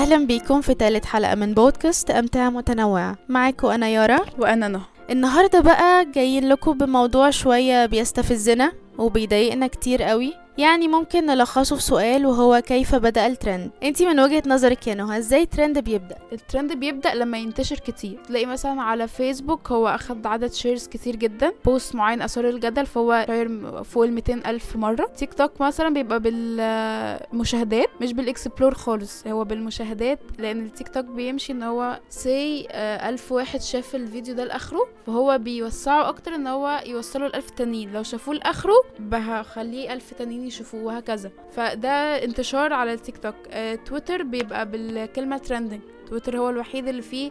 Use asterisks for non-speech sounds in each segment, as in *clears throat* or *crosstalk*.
أهلا بيكم في تالت حلقة من بودكاست أمتعة متنوعة معاكم أنا يارا. وأنا نهى. النهاردة بقى جايين لكم بموضوع شوية بيستفزنا وبيضايقنا كتير قوي. يعني ممكن نلخصه في سؤال وهو كيف بدأ الترند. انتي من وجهة نظرك يا نهى إزاي الترند بيبدأ؟ الترند بيبدأ لما ينتشر كتير. تلاقي مثلا على فيسبوك هو أخد عدد shares كتير جدا بوست معين أثار الجدل فهو share فوق ال 200 ألف مرة. تيك توك مثلا بيبقى بالمشاهدات مش بال explore خالص هو بالمشاهدات لأن التيك توك بيمشي إن هو سي ألف واحد شاف الفيديو ده لآخره فهو بيوسعه أكتر إن هو يوصله لألف تانيين. لو شافوه لآخره بخليه ألف تانيين. يشوفوه وهكذا. فده انتشار على التيك توك. آه، تويتر بيبقى بالكلمة trending تويتر هو الوحيد اللي فيه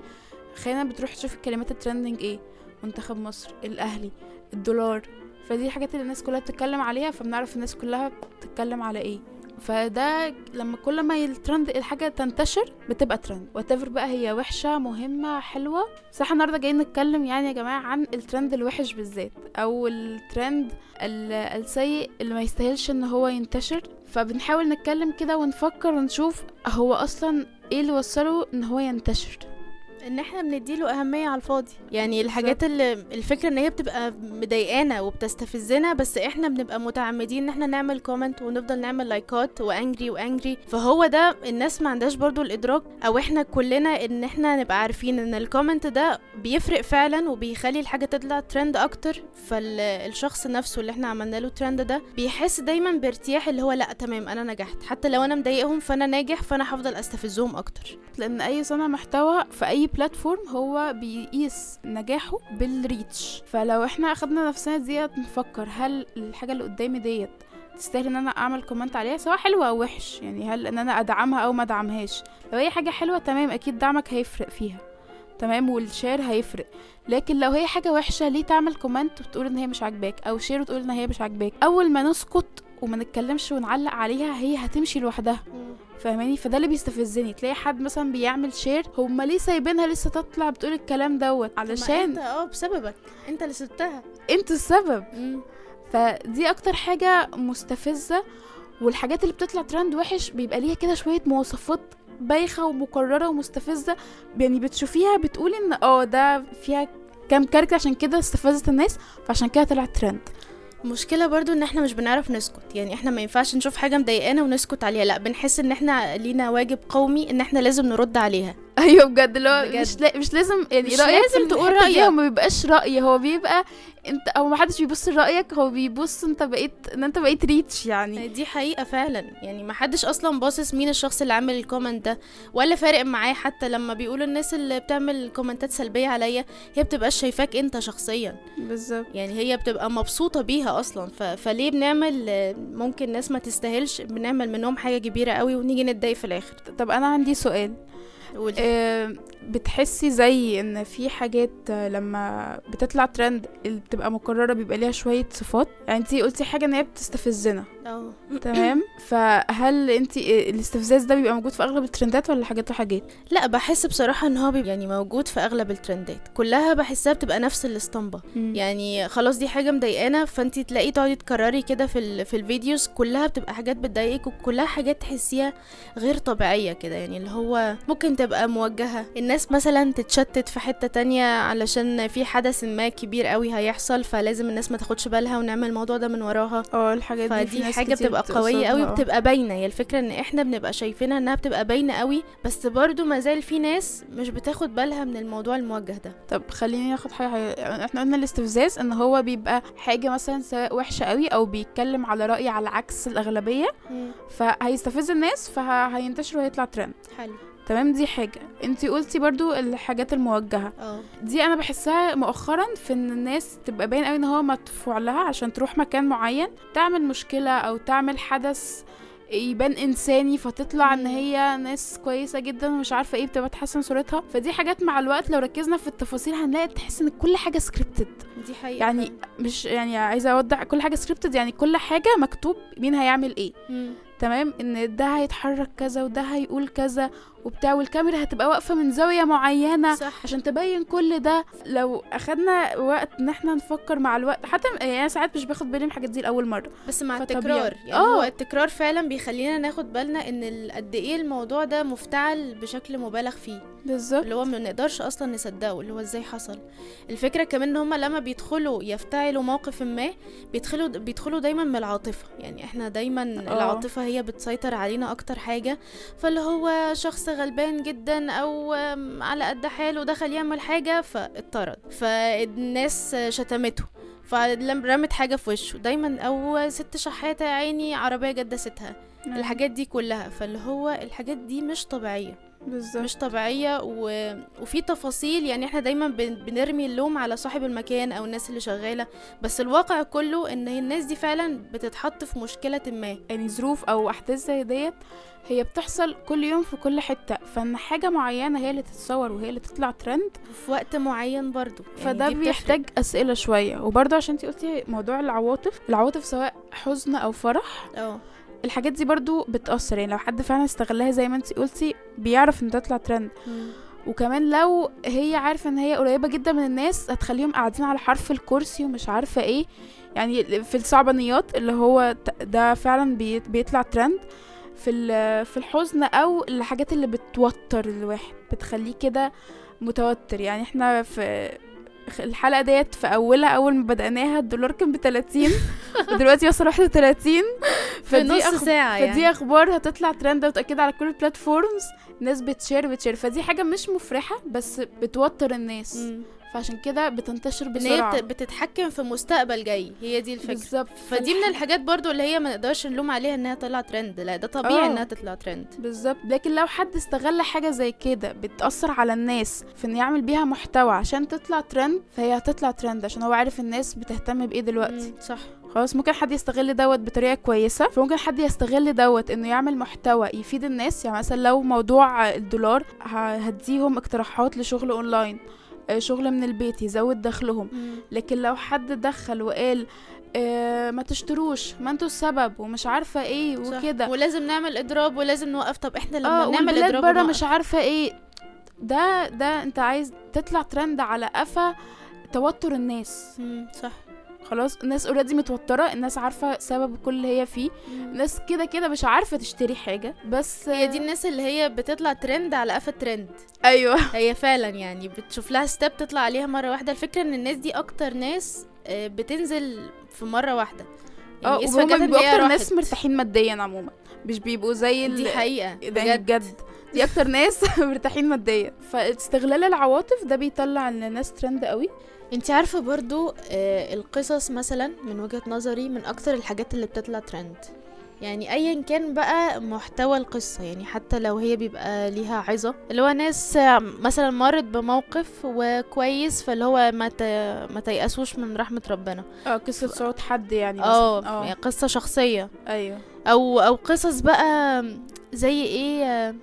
خلينا بتروح تشوف الكلمات ال trending إيه. منتخب مصر الأهلي الدولار. فدي الحاجات اللي الناس كلها بتتكلم عليها فبنعرف الناس كلها بتتكلم على إيه. فده لما كل ما الترند الحاجة تنتشر بتبقى ترند وتفر بقى هي وحشة مهمة حلوة. إحنا النهارده جايين نتكلم يعني يا جماعة عن الترند الوحش بالذات أو الترند ال- السيء اللي ما يستاهلش إن هو ينتشر. فبنحاول نتكلم كده ونفكر ونشوف هو أصلا إيه اللي وصله إن هو ينتشر. ان إحنا بنديله اهمية على الفاضي. يعني الحاجات اللي الفكرة ان هي بتبقى مضايقانا وبتستفزنا بس إحنا بنبقى متعمدين ان إحنا نعمل comment ونفضل نعمل لايكات و angry و angry فهو ده الناس ما عندهاش برضو الإدراك أو إحنا كلنا ان إحنا نبقى عارفين ان ال comment ده بيفرق فعلا وبيخلي الحاجة تطلع ترند أكتر. فالشخص نفسه اللي إحنا عملنا له ترند ده بيحس دايما بارتياح اللي هو لأ تمام أنا نجحت. حتى لو أنا مضايقهم فأنا ناجح فأنا هفضل أستفزهم أكتر. لأن أي صانع محتوى في أي platform هو بيقيس نجاحه بال reach فلو إحنا أخدنا نفسنا ديت نفكر هل الحاجة اللي قدامي ديت تستاهل إن أنا أعمل comment عليها سواء حلوة أو وحش. يعني هل إن أنا أدعمها أو ما أدعمهاش. لو هي حاجة حلوة تمام أكيد دعمك هيفرق فيها. تمام وال share هيفرق. لكن لو هي حاجة وحشة ليه تعمل comment وتقول إن هي مش عاجباك؟ أو share وتقول إن هي مش عاجباك؟ أول ما نسكت وما نتكلمش ونعلق عليها هي هتمشي لوحدها. فاهماني؟ فده اللي بيستفزني. تلاقي حد مثلا بيعمل share هما ليه سايبينها لسه تطلع بتقول الكلام دوت؟ ما انت علشان آه بسببك. انت اللي سبتها. أنتوا السبب. فدي أكتر حاجة مستفزة. والحاجات اللي بتطلع ترند وحش بيبقى ليها كده شوية مواصفات بايخة ومكررة ومستفزة. يعني بتشوفيها بتقولي إن آه ده فيها كام character عشان كده استفزت الناس فعشان كده طلع ترند. مشكلة برضو إن إحنا مش بنعرف نسكت يعني إحنا ما ينفعش نشوف حاجة مضايقانا ونسكت عليها لأ بنحس إن إحنا لينا واجب قومي إن إحنا لازم نرد عليها أيوه بجد اللي هو بجد. مش لا مش لازم يعني مش رأيك لازم تقول. هو ما بيبقاش رأي هو بيبقى انت أو ما حدش بيبص لرأيك هو بيبص انت بقيت ان انت بقيت reach يعني. دي حقيقة فعلا. يعني ما حدش أصلا باصص مين الشخص اللي عامل ال comment ده ولا فارق معاه حتى لما بيقولوا الناس اللي بتعمل كومنتات سلبية عليا هي بتبقاش شايفاك انت شخصيا. بالظبط. يعني هي بتبقى مبسوطة بيها أصلا. ف... فليه بنعمل آه، ممكن ناس ما تستاهلش بنعمل منهم حاجة كبيرة قوي ونيجي نتضايق في الآخر. طب أنا عندي سؤال. آه، بتحسي زي إن في حاجات آه، لما بتطلع ترند اللي بتبقى مكررة بيبقى ليها شوية صفات؟ يعني انتي قلتي حاجة إن هي بتستفزنا. آه. تمام؟ *laughs* فهل انتي الاستفزاز ده بيبقى موجود في أغلب الترندات ولا حاجات وحاجات؟ لا بحس بصراحة إن هو بيبقى يعني موجود في أغلب الترندات. كلها بحسها بتبقى نفس الأسطمبة. يعني خلاص دي حاجة مضايقانا فانتي تلاقي تقعدي تكرري كده في ال... في ال videos كلها بتبقى حاجات بتضايقك وكلها حاجات تحسيها غير طبيعية كده. يعني اللي هو ممكن تبقى موجهة. الناس مثلا تتشتت في حتة تانية علشان في حدث ما كبير قوي هيحصل فلازم الناس ما تاخدش بالها ونعمل الموضوع ده من وراها. آه الحاجات دي فدي كتير بتبقى قوية قوي. وبتبقى باينة. هي الفكرة إن إحنا بنبقى شايفينها إنها بتبقى باينة قوي بس برضو ما زال في ناس مش بتاخد بالها من الموضوع الموجه ده. طب خليني حاجة حاجة. إحنا قلنا الاستفزاز إن هو بيبقى حاجة مثلا سواء وحشة قوي أو بيتكلم على رأي على عكس الأغلبية. فهيستفز الناس فهينتشر وهيطلع ترند حلو. تمام؟ دي حاجة. انتي قلتي برضو الحاجات الموجهة. آه. دي أنا بحسها مؤخرا في إن الناس تبقى باين قوي إن هو مدفوع لها عشان تروح مكان معين تعمل مشكلة أو تعمل حدث يبان إنساني فتطلع إن. هي ناس كويسة جدا ومش عارفة إيه بتبقى تحسن صورتها. فدي حاجات مع الوقت لو ركزنا في التفاصيل هنلاقي تحس إن كل حاجة scripted دي حقيقة يعني مش يعني عايزة أوضح كل حاجة سكريبتد يعني كل حاجة مكتوب مين هيعمل إيه. مم. تمام؟ إن ده هيتحرك كذا وده هيقول كذا وبتاع والكاميرا هتبقى واقفة من زاوية معينة صح. عشان تبين كل ده. لو أخدنا وقت إن إحنا نفكر مع الوقت حتى يعني ساعات مش باخد بالي من الحاجات دي لأول مرة. بس مع فطبيعي. التكرار يعني آه. هو التكرار فعلا بيخلينا ناخد بالنا إن قد إيه الموضوع ده مفتعل بشكل مبالغ فيه. بالظبط. اللي هو ما نقدرش أصلا نصدقه اللي هو إزاي حصل. الفكرة كمان إن هما لما بيدخلوا يفتعلوا موقف ما بيدخلوا بيدخلوا دايما من العاطفة. يعني إحنا دايما العاطفة هي بتسيطر علينا أكتر حاجة فاللي هو شخص غلبان جدا أو على قد حاله دخل يعمل حاجة فاتطرد. فالناس شتمته فرمت حاجة في وشه. دايما أو ست شحاتة يا عيني عربية جدستها. الحاجات دي كلها. فاللي هو الحاجات دي مش طبيعية. بالظبط. مش طبيعية و... وفي تفاصيل يعني إحنا دايما بن... بنرمي اللوم على صاحب المكان أو الناس اللي شغالة بس الواقع كله إن الناس دي فعلا بتتحط في مشكلة ما. يعني ظروف أو أحداث زي ديت هي بتحصل كل يوم في كل حتة فإن حاجة معينة هي اللي تتصور وهي اللي تطلع ترند في وقت معين برضو. يعني فده. بيحتاج أسئلة شوية. وبرضه عشان انتي قلتي موضوع العواطف العواطف سواء حزن أو فرح آه. الحاجات دي برضو بتأثر. يعني لو حد فعلا استغلها زي ما انتي قلتي بيعرف إن تطلع ترند. وكمان لو هي عارفة إن هي قريبة جدا من الناس هتخليهم قاعدين على حرف الكرسي ومش عارفة إيه. يعني في الصعبانيات اللي هو ده فعلا بي- بيطلع ترند. في ال- في الحزن أو الحاجات اللي بتوتر الواحد بتخليه كده متوتر. يعني إحنا في الحلقة ديت في أولها أول ما بدأناها الدولار كان بتلاتين. *laughs* ودلوقتي وصل واحد وتلاتين في نص ساعة يعني. فدي أخبار هتطلع ترند وتأكد على كل ال platforms ناس بت share بت share. فدي حاجة مش مفرحة بس بتوتر الناس. مم. فعشان كده بتنتشر هي بسرعة. بت- بتتحكم في مستقبل جاي. هي دي الفكرة. بالظبط. فدي من الحاجات برضو اللي هي ما نقدرش نلوم عليها إنها تطلع ترند. لا ده طبيعي آه. إنها تطلع ترند. بالظبط. لكن لو حد استغل حاجة زي كده بتأثر على الناس في إنه يعمل بيها محتوى عشان تطلع ترند فهي هتطلع ترند عشان هو عارف الناس بتهتم بإيه دلوقتي. صح. خلاص ممكن حد يستغل دوت بطريقة كويسة. فممكن حد يستغل دوت إنه يعمل محتوى يفيد الناس. يعني مثلا لو موضوع الدولار هديهم اقتراحات لشغل أونلاين آه، شغل من البيت يزود دخلهم. لكن لو حد دخل وقال آه ما تشتروش ما أنتوا السبب ومش عارفة إيه. وكده. ولازم نعمل إضراب ولازم نوقف. طب إحنا لما آه نعمل إضراب بره. مش عارفة إيه. ده ده أنت عايز تطلع ترند على قفا توتر الناس. صح. خلاص الناس already متوترة الناس عارفة سبب كل اللي هي فيه. الناس كده كده مش عارفة تشتري حاجة بس هي دي الناس اللي هي بتطلع ترند على قفا ترند أيوه. *laughs* هي فعلا يعني بتشوف لها step تطلع عليها مرة واحدة. الفكرة إن الناس دي أكتر ناس آه، بتنزل في مرة واحدة. آه guess وهم بيبقوا أكتر. ناس مرتاحين ماديا عموما. مش بيبقوا زي. دي حقيقة ده بجد. بجد. دي أكتر ناس *laughs* مرتاحين ماديا. فاستغلال العواطف ده بيطلع الناس ترند قوي. انت عارفة برضو آه، القصص مثلا من وجهة نظري من أكتر الحاجات اللي بتطلع ترند يعني ايا كان بقى محتوى القصة يعني حتى لو هي بيبقى ليها عظة. اللي هو ناس آه، مثلا مرت بموقف وكويس فاللي هو ما ت- ما تيأسوش من رحمة ربنا. آه قصة صوت حد يعني. آه. يعني قصة شخصية. أيوه. أو أو قصص بقى زي إيه آه،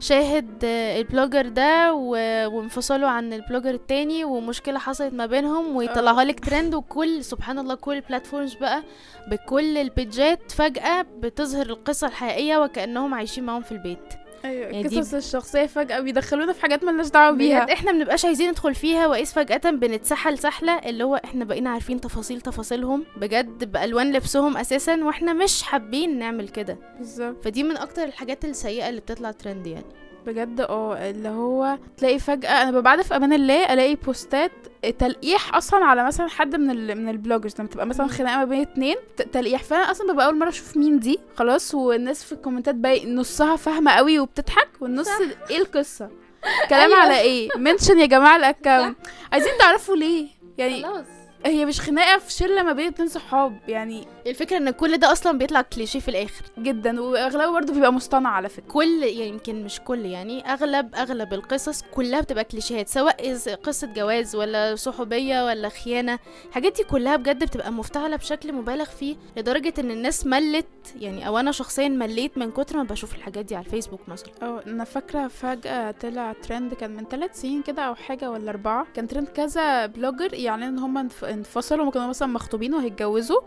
شاهد آه، ال blogger ده و- وانفصلوا عن ال blogger التاني ومشكلة حصلت ما بينهم ويطلعوها لك ترند وكل سبحان الله كل ال platforms بقى بكل ال pageات فجأة بتظهر القصة الحقيقية وكأنهم عايشين معاهم في البيت. أيوه يعني قصص الشخصية فجأة بيدخلونا في حاجات ملناش دعوة بيها. إحنا بنبقاش عايزين ندخل فيها وإذ فجأة بنتسحل سحلة اللي هو إحنا بقينا عارفين تفاصيل تفاصيلهم بجد بألوان لبسهم أساسا وإحنا مش حابين نعمل كده. بالظبط. فدي من أكتر الحاجات السيئة اللي بتطلع ترند يعني. بجد آه اللي هو تلاقي فجأة أنا ببعد في أمان الله ألاقي postات تلقيح أصلا على مثلا حد من ال من ال bloggers لما تبقى مثلا. خناقة ما بين اتنين تلقيح. فأنا أصلا ببقى أول مرة أشوف مين دي خلاص والناس في ال commentات باقي نصها فاهمة قوي وبتضحك والنص إيه القصة؟ *laughs* كلام أيوة. على إيه؟ mention يا جماعة ال account *laughs* عايزين تعرفوا ليه؟ يعني خلاص. هي مش خناقة في شلة ما بين اتنين صحاب يعني الفكرة إن كل ده أصلا بيطلع كليشيه في الآخر. جدا وأغلبه برضه بيبقى مصطنع على فكرة. كل يعني يمكن مش كل يعني أغلب أغلب القصص كلها بتبقى كليشيهات سواء قصة جواز ولا صحوبية ولا خيانة الحاجات دي كلها بجد بتبقى مفتعلة بشكل مبالغ فيه لدرجة إن الناس ملت يعني أو أنا شخصيا مليت من كتر ما بشوف الحاجات دي على الفيسبوك مثلا. آه أنا فاكرة فجأة طلع ترند كان من ثلاث سنين كده أو حاجة ولا أربعة كان ترند كذا blogger يعني إن هم انفصلوا هما كانوا مثلا مخطوبين وهيتجوزوا.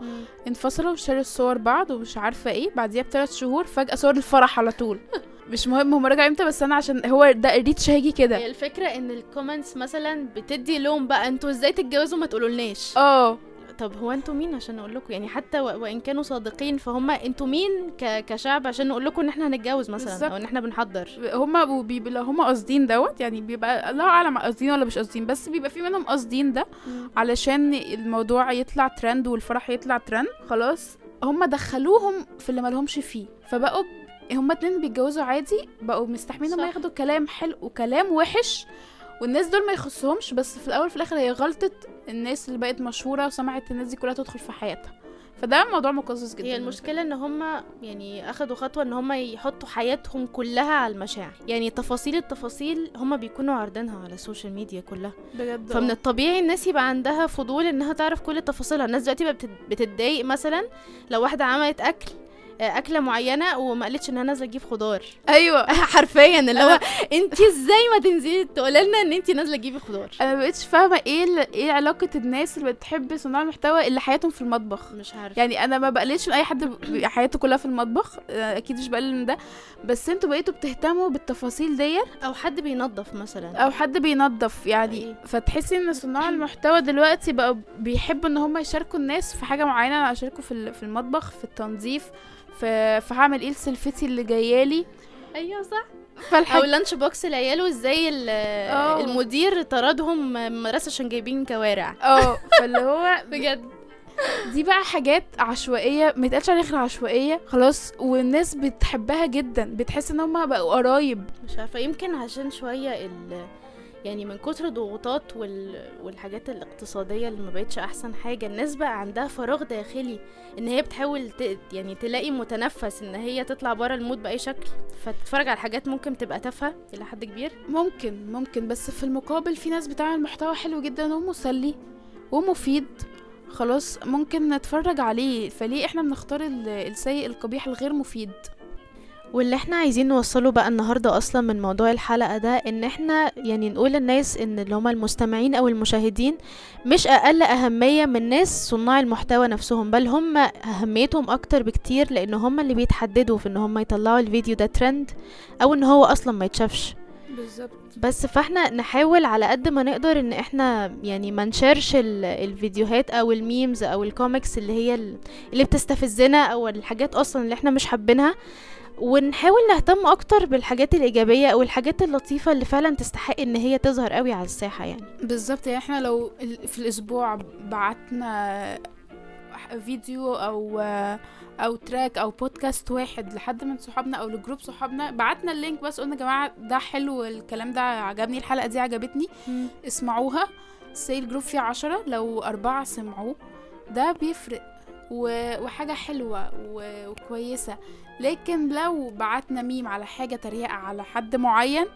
انفصلوا وشالوا صور بعض ومش عارفة إيه. بعديها بثلاث شهور فجأة صور الفرح على طول. *laughs* مش مهم هما رجعوا إمتى بس أنا عشان هو ده ال reach هيجي كده. هي الفكرة إن ال comments مثلا بتدي لوم بقى أنتوا إزاي تتجوزوا ما تقولولناش آه. طب هو أنتوا مين عشان نقول لكم يعني حتى و- وان كانوا صادقين فهم أنتوا مين ك... كشعب عشان نقول لكم ان إحنا هنتجوز مثلا بالظبط. أو ان إحنا بنحضر وبيبقى لو هما قاصدين دوت يعني بيبقى الله أعلم قاصدين ولا مش قاصدين بس بيبقى في منهم قاصدين ده علشان الموضوع يطلع ترند والفرح يطلع ترند خلاص هما دخلوهم في اللي مالهمش فيه فبقوا هما اتنين بيتجوزوا عادي بقوا مستحملين هما صح. ياخدوا كلام حلو وكلام وحش والناس دول ما يخصهمش بس في الأول وفي الآخر هي غلطة الناس اللي بقت مشهورة وسمعت الناس دي كلها تدخل في حياتها. فده موضوع مقزز جدا. هي المشكلة إن هم يعني أخدوا خطوة إن هم يحطوا حياتهم كلها على المشاع. يعني تفاصيل التفاصيل هم بيكونوا عارضينها على ال social media كلها. بجد فمن آه. الطبيعي الناس يبقى عندها فضول إنها تعرف كل تفاصيلها. الناس دلوقتي بقى بتتضايق مثلا لو واحدة عملت أكل أكلة معينة وما قالتش انها نازله تجيب خضار. أيوه *laughs* حرفيا اللي هو *laughs* انت إزاي ما تنزلي تقولي لنا إن انت نازلة تجيبي خضار؟ أنا مبقتش فاهمة إيه ال- إيه علاقة الناس اللي بتحب صناع المحتوى اللي حياتهم في المطبخ؟ مش عارفة. يعني أنا ما بقللش من أي حد حياته كلها في المطبخ آه، أكيد مش بقلل من ده بس أنتوا بقيتوا بتهتموا بالتفاصيل ديت؟ أو حد بينظف مثلا. أو حد بينظف يعني إيه. فتحسي إن صناع *laughs* المحتوى دلوقتي بقوا بيحبوا إن هم يشاركوا الناس في حاجة معينة أنا ال- في المطبخ في التنظيف في في هعمل إيه لسلفتي اللي جايالي. أيوه صح. أو فالحاجة لانش بوكس العيال وإزاي ال-. المدير طردهم من المدرسة عشان جايبين كوارع. آه فاللي هو *laughs* بجد. دي بقى حاجات عشوائية ما يتقالش عليها غير عشوائية. خلاص والناس بتحبها جدا بتحس إن هم بقوا قرايب. مش عارفة يمكن عشان شوية ال يعني من كتر الضغوطات وال... والحاجات الاقتصادية اللي ما بقتش أحسن حاجة الناس بقى عندها فراغ داخلي إن هي بتحاول ت... يعني تلاقي متنفس إن هي تطلع بره المود بأي شكل. فتتفرج على حاجات ممكن تبقى تافهة إلى حد كبير؟ ممكن ممكن. بس في المقابل في ناس بتعمل محتوى حلو جدا ومسلي ومفيد. خلاص ممكن نتفرج عليه. فليه إحنا بنختار ال- السيء القبيح الغير مفيد؟ واللي إحنا عايزين نوصله بقى النهارده أصلا من موضوع الحلقة ده إن إحنا يعني نقول للناس إن اللي هما المستمعين أو المشاهدين مش أقل أهمية من ناس صناع المحتوى نفسهم بل هم أهميتهم أكتر بكتير لأن هم اللي بيتحددوا في إن هم يطلعوا الفيديو ده ترند أو إن هو أصلا ما يتشافش. بالظبط. بس فاحنا نحاول على قد ما نقدر إن إحنا يعني ما نشارش ال- الفيديوهات أو ال memes أو الكوميكس اللي هي ال- اللي بتستفزنا أو الحاجات أصلا اللي إحنا مش حابينها. ونحاول نهتم أكتر بالحاجات الإيجابية أو الحاجات اللطيفة اللي فعلا تستحق إن هي تظهر قوي على الساحة يعني. بالظبط يعني إحنا لو في الأسبوع بعتنا فيديو أو أو track أو بودكاست واحد لحد من صحابنا أو لجروب صحابنا بعتنا ال link بس قلنا يا جماعة ده حلو الكلام ده عجبني الحلقة دي عجبتني اسمعوها. say الجروب فيه عشرة لو أربعة سمعوه. ده بيفرق. وحاجة حلوة. وكويسة. لكن لو بعتنا ميم على حاجة تريقة على حد معين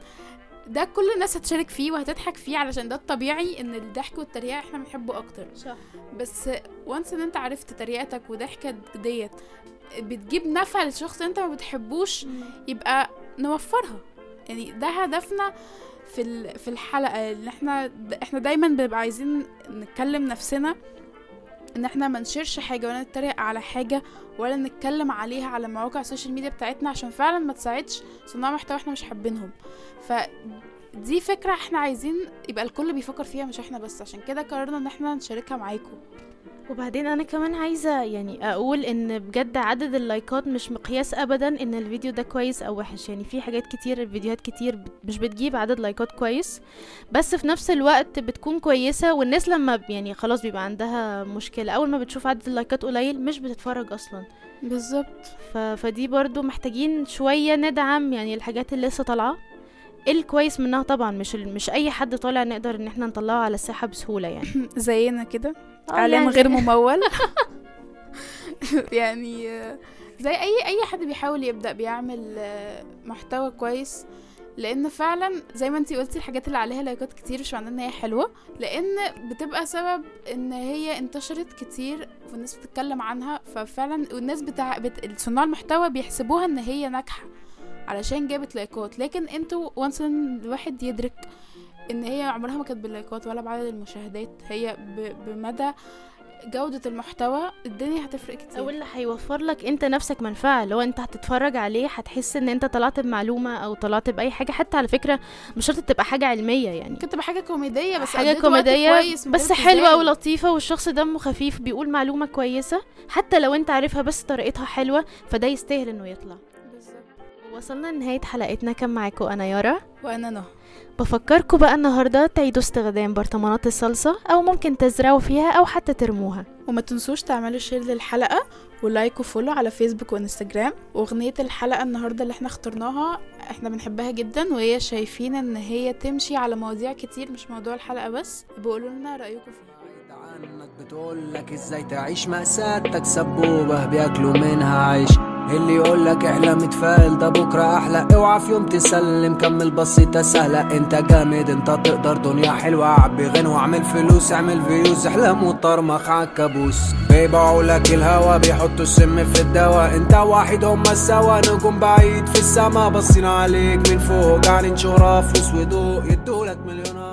ده كل الناس هتشارك فيه وهتضحك فيه علشان ده الطبيعي إن الضحك والتريقة إحنا بنحبه أكتر. صح. بس once إن أنت عرفت تريقتك وضحكك ديت بتجيب نفع للشخص أنت ما بتحبوش يبقى نوفرها. يعني ده هدفنا في في الحلقة اللي إحنا إحنا دايما بنبقى عايزين نتكلم نفسنا إن إحنا ما نشيرش حاجة ولا نتريق على حاجة ولا نتكلم عليها على مواقع ال social media بتاعتنا عشان فعلا ما تساعدش صناع محتوى إحنا مش حابينهم. ف دي فكرة إحنا عايزين يبقى الكل بيفكر فيها مش إحنا بس عشان كده قررنا إن إحنا نشاركها معاكم. وبعدين أنا كمان عايزة يعني أقول إن بجد عدد اللايكات مش مقياس ابدا إن الفيديو ده كويس أو وحش. يعني في حاجات كتير فيديوهات كتير مش بتجيب عدد لايكات كويس. بس في نفس الوقت بتكون كويسة والناس لما يعني خلاص بيبقى عندها مشكلة. أول ما بتشوف عدد اللايكات قليل مش بتتفرج أصلا. بالظبط. ف... فدي برضو محتاجين شوية ندعم يعني الحاجات اللي لسه طالعة. الكويس منها طبعا مش مش أي حد طالع نقدر إن إحنا نطلعه على الساحة بسهولة يعني. *clears throat* زينا كده. اعلام يعني- غير ممول. *laughs* *laughs* يعني آه، زي أي أي حد بيحاول يبدأ بيعمل آه، محتوى كويس لأن فعلا زي ما انتي قلتي الحاجات اللي عليها لايكات كتير مش معناه إن هي حلوة لأن بتبقى سبب إن هي انتشرت كتير والناس بتتكلم عنها ففعلا والناس بتاع بت... صناع المحتوى بيحسبوها إن هي ناجحة علشان جابت لايكات. لكن أنتوا وانس ان الواحد يدرك إن هي عمرها ما كانت باللايكات ولا بعدد المشاهدات هي ب... بمدى جودة المحتوى الدنيا هتفرق كتير أو اللي هيوفر لك أنت نفسك منفعة لو أنت هتتفرج عليه هتحس إن أنت طلعت بمعلومة أو طلعت بأي حاجة حتى على فكرة مش شرط تبقى حاجة علمية يعني ممكن تبقى حاجة كوميدية بس وقت كوميدية كويس مش ابتذال. ولطيفة والشخص دمه خفيف بيقول معلومة كويسة حتى لو أنت عارفها بس طريقتها حلوة فده يستاهل إنه يطلع. وصلنا لنهاية حلقتنا. كان معاكم أنا يارا. وأنا نهى. بفكركم بقى النهارده تعيدوا استخدام برطمانات الصلصة أو ممكن تزرعوا فيها أو حتى ترموها. وما تنسوش تعملوا share للحلقة و like و follow على فيسبوك وإنستجرام. وأغنية الحلقة النهاردة اللي إحنا اخترناها إحنا بنحبها جدا وهي شايفين إن هي تمشي على مواضيع كتير مش موضوع الحلقة بس. بيقولوا لنا رأيكم فيها. عنك بتقولك إزاي تعيش مأساتك سبوبة بياكلوا منها عيش. اللي يقولك احلم اتفائل ده بكرة أحلى. اوعى في يوم تسلم كمل بسيطة سهلة. انت جامد انت تقدر دنيا حلوة. عبي غنى واعمل فلوس اعمل فيوز. احلم وطرمخ عالكابوس بيبيعوا لك الهوا بيحطوا السم في الدواء. انت واحد هما سوا. نجوم بعيد في السما باصين عليك من فوق. قاعدين شهرة فلوس وضوء يدولك مليونات